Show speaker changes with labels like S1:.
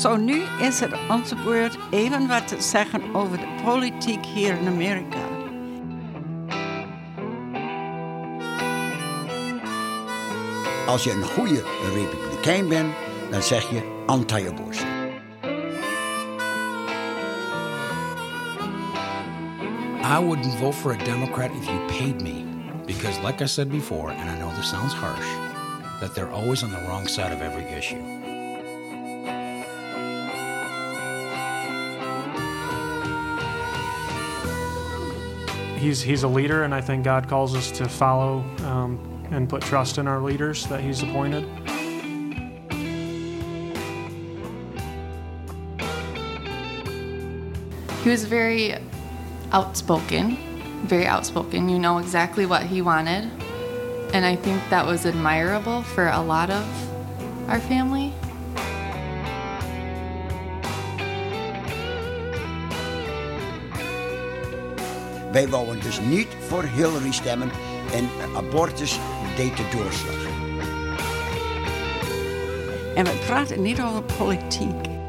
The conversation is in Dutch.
S1: Zo nu is het onze beurt even wat te zeggen over de politiek hier in Amerika.
S2: Als je een goede republikein bent, dan zeg je anti-abortion.
S3: I wouldn't vote for a Democrat if you paid me. Because, like I said before, and I know this sounds harsh, that they're always on the wrong side of every issue.
S4: He's, he's a leader, and I think God calls us to follow um, and put trust in our leaders that He's appointed.
S5: He was very outspoken, very outspoken. You know exactly what he wanted. And I think that was admirable for a lot of our family.
S2: Wij wouden dus niet voor Hillary stemmen en abortus deed de doorslag.
S1: En we praten niet over politiek.